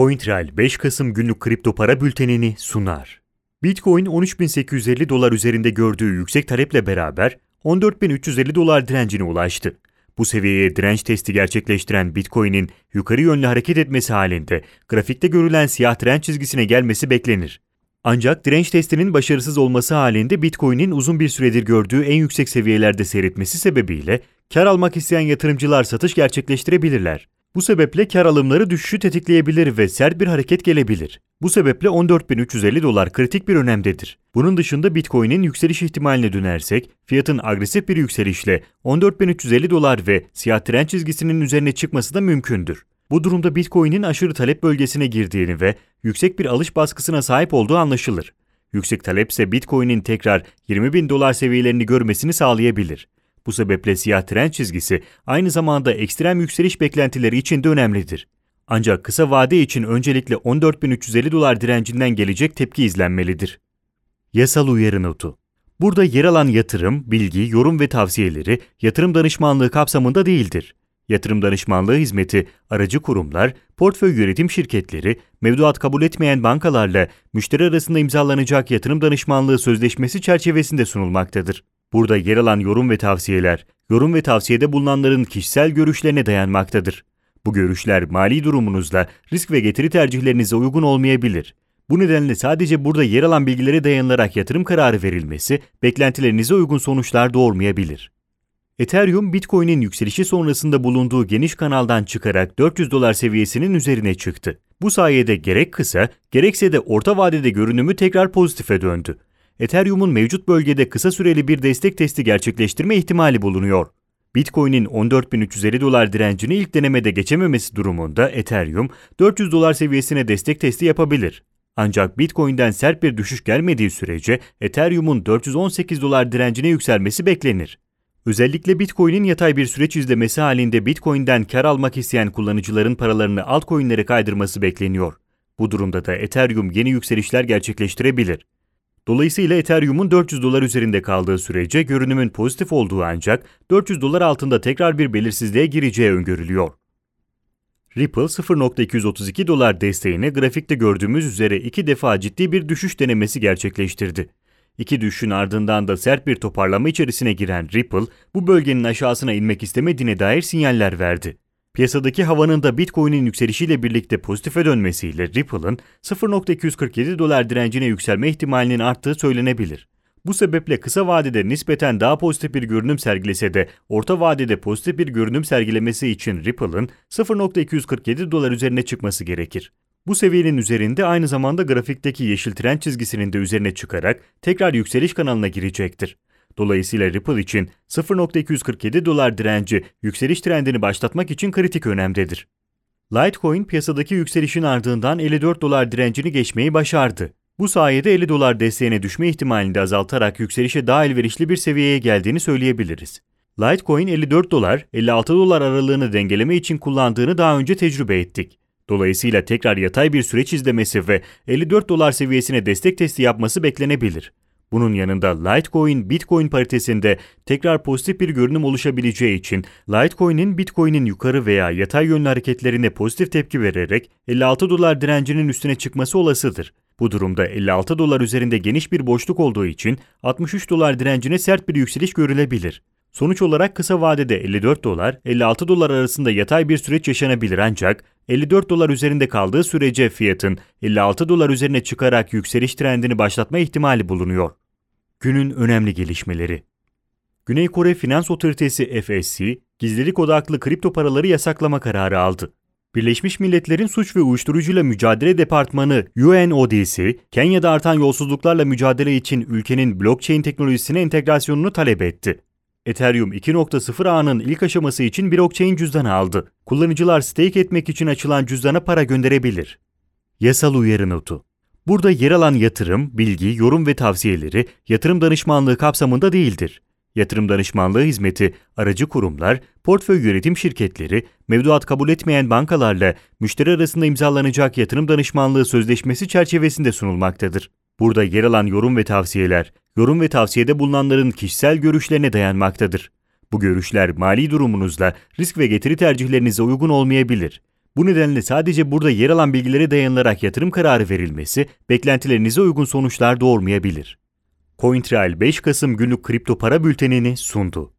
CoinTrail 5 Kasım günlük kripto para bültenini sunar. Bitcoin 13.850 dolar üzerinde gördüğü yüksek taleple beraber 14.350 dolar direncine ulaştı. Bu seviyeye direnç testi gerçekleştiren Bitcoin'in yukarı yönlü hareket etmesi halinde grafikte görülen siyah direnç çizgisine gelmesi beklenir. Ancak direnç testinin başarısız olması halinde Bitcoin'in uzun bir süredir gördüğü en yüksek seviyelerde seyretmesi sebebiyle kar almak isteyen yatırımcılar satış gerçekleştirebilirler. Bu sebeple kar alımları düşüşü tetikleyebilir ve sert bir hareket gelebilir. Bu sebeple 14.350 dolar kritik bir önemdedir. Bunun dışında Bitcoin'in yükseliş ihtimaline dönersek, fiyatın agresif bir yükselişle 14.350 dolar ve siyah tren çizgisinin üzerine çıkması da mümkündür. Bu durumda Bitcoin'in aşırı talep bölgesine girdiğini ve yüksek bir alış baskısına sahip olduğu anlaşılır. Yüksek talep ise Bitcoin'in tekrar 20 bin dolar seviyelerini görmesini sağlayabilir. Bu sebeple siyah tren çizgisi aynı zamanda ekstrem yükseliş beklentileri için de önemlidir. Ancak kısa vade için öncelikle 14.350 dolar direncinden gelecek tepki izlenmelidir. Yasal uyarı notu Burada yer alan yatırım, bilgi, yorum ve tavsiyeleri yatırım danışmanlığı kapsamında değildir. Yatırım danışmanlığı hizmeti, aracı kurumlar, portföy yönetim şirketleri, mevduat kabul etmeyen bankalarla müşteri arasında imzalanacak yatırım danışmanlığı sözleşmesi çerçevesinde sunulmaktadır. Burada yer alan yorum ve tavsiyeler, yorum ve tavsiyede bulunanların kişisel görüşlerine dayanmaktadır. Bu görüşler mali durumunuzla risk ve getiri tercihlerinize uygun olmayabilir. Bu nedenle sadece burada yer alan bilgilere dayanılarak yatırım kararı verilmesi beklentilerinize uygun sonuçlar doğurmayabilir. Ethereum, Bitcoin'in yükselişi sonrasında bulunduğu geniş kanaldan çıkarak 400 dolar seviyesinin üzerine çıktı. Bu sayede gerek kısa, gerekse de orta vadede görünümü tekrar pozitife döndü. Ethereum'un mevcut bölgede kısa süreli bir destek testi gerçekleştirme ihtimali bulunuyor. Bitcoin'in 14.350 dolar direncini ilk denemede geçememesi durumunda Ethereum 400 dolar seviyesine destek testi yapabilir. Ancak Bitcoin'den sert bir düşüş gelmediği sürece Ethereum'un 418 dolar direncine yükselmesi beklenir. Özellikle Bitcoin'in yatay bir süreç izlemesi halinde Bitcoin'den kar almak isteyen kullanıcıların paralarını altcoin'lere kaydırması bekleniyor. Bu durumda da Ethereum yeni yükselişler gerçekleştirebilir. Dolayısıyla Ethereum'un 400 dolar üzerinde kaldığı sürece görünümün pozitif olduğu ancak 400 dolar altında tekrar bir belirsizliğe gireceği öngörülüyor. Ripple 0.232 dolar desteğine grafikte gördüğümüz üzere iki defa ciddi bir düşüş denemesi gerçekleştirdi. İki düşüşün ardından da sert bir toparlama içerisine giren Ripple, bu bölgenin aşağısına inmek istemediğine dair sinyaller verdi. Piyasadaki havanın da Bitcoin'in yükselişiyle birlikte pozitife dönmesiyle Ripple'ın 0.247 dolar direncine yükselme ihtimalinin arttığı söylenebilir. Bu sebeple kısa vadede nispeten daha pozitif bir görünüm sergilese de orta vadede pozitif bir görünüm sergilemesi için Ripple'ın 0.247 dolar üzerine çıkması gerekir. Bu seviyenin üzerinde aynı zamanda grafikteki yeşil tren çizgisinin de üzerine çıkarak tekrar yükseliş kanalına girecektir. Dolayısıyla Ripple için 0.247 dolar direnci yükseliş trendini başlatmak için kritik önemdedir. Litecoin piyasadaki yükselişin ardından 54 dolar direncini geçmeyi başardı. Bu sayede 50 dolar desteğine düşme ihtimalini de azaltarak yükselişe daha elverişli bir seviyeye geldiğini söyleyebiliriz. Litecoin 54 dolar, 56 dolar aralığını dengeleme için kullandığını daha önce tecrübe ettik. Dolayısıyla tekrar yatay bir süreç izlemesi ve 54 dolar seviyesine destek testi yapması beklenebilir. Bunun yanında Litecoin Bitcoin paritesinde tekrar pozitif bir görünüm oluşabileceği için Litecoin'in Bitcoin'in yukarı veya yatay yönlü hareketlerine pozitif tepki vererek 56 dolar direncinin üstüne çıkması olasıdır. Bu durumda 56 dolar üzerinde geniş bir boşluk olduğu için 63 dolar direncine sert bir yükseliş görülebilir. Sonuç olarak kısa vadede 54 dolar, 56 dolar arasında yatay bir süreç yaşanabilir ancak 54 dolar üzerinde kaldığı sürece fiyatın 56 dolar üzerine çıkarak yükseliş trendini başlatma ihtimali bulunuyor. Günün önemli gelişmeleri Güney Kore Finans Otoritesi FSC, gizlilik odaklı kripto paraları yasaklama kararı aldı. Birleşmiş Milletler'in Suç ve Uyuşturucuyla Mücadele Departmanı UNODC, Kenya'da artan yolsuzluklarla mücadele için ülkenin blockchain teknolojisine entegrasyonunu talep etti. Ethereum 2.0 ağının ilk aşaması için blockchain cüzdanı aldı. Kullanıcılar stake etmek için açılan cüzdana para gönderebilir. Yasal uyarı notu Burada yer alan yatırım, bilgi, yorum ve tavsiyeleri yatırım danışmanlığı kapsamında değildir. Yatırım danışmanlığı hizmeti, aracı kurumlar, portföy yönetim şirketleri, mevduat kabul etmeyen bankalarla müşteri arasında imzalanacak yatırım danışmanlığı sözleşmesi çerçevesinde sunulmaktadır. Burada yer alan yorum ve tavsiyeler, yorum ve tavsiyede bulunanların kişisel görüşlerine dayanmaktadır. Bu görüşler mali durumunuzla risk ve getiri tercihlerinize uygun olmayabilir. Bu nedenle sadece burada yer alan bilgilere dayanılarak yatırım kararı verilmesi beklentilerinize uygun sonuçlar doğurmayabilir. CoinTrail 5 Kasım günlük kripto para bültenini sundu.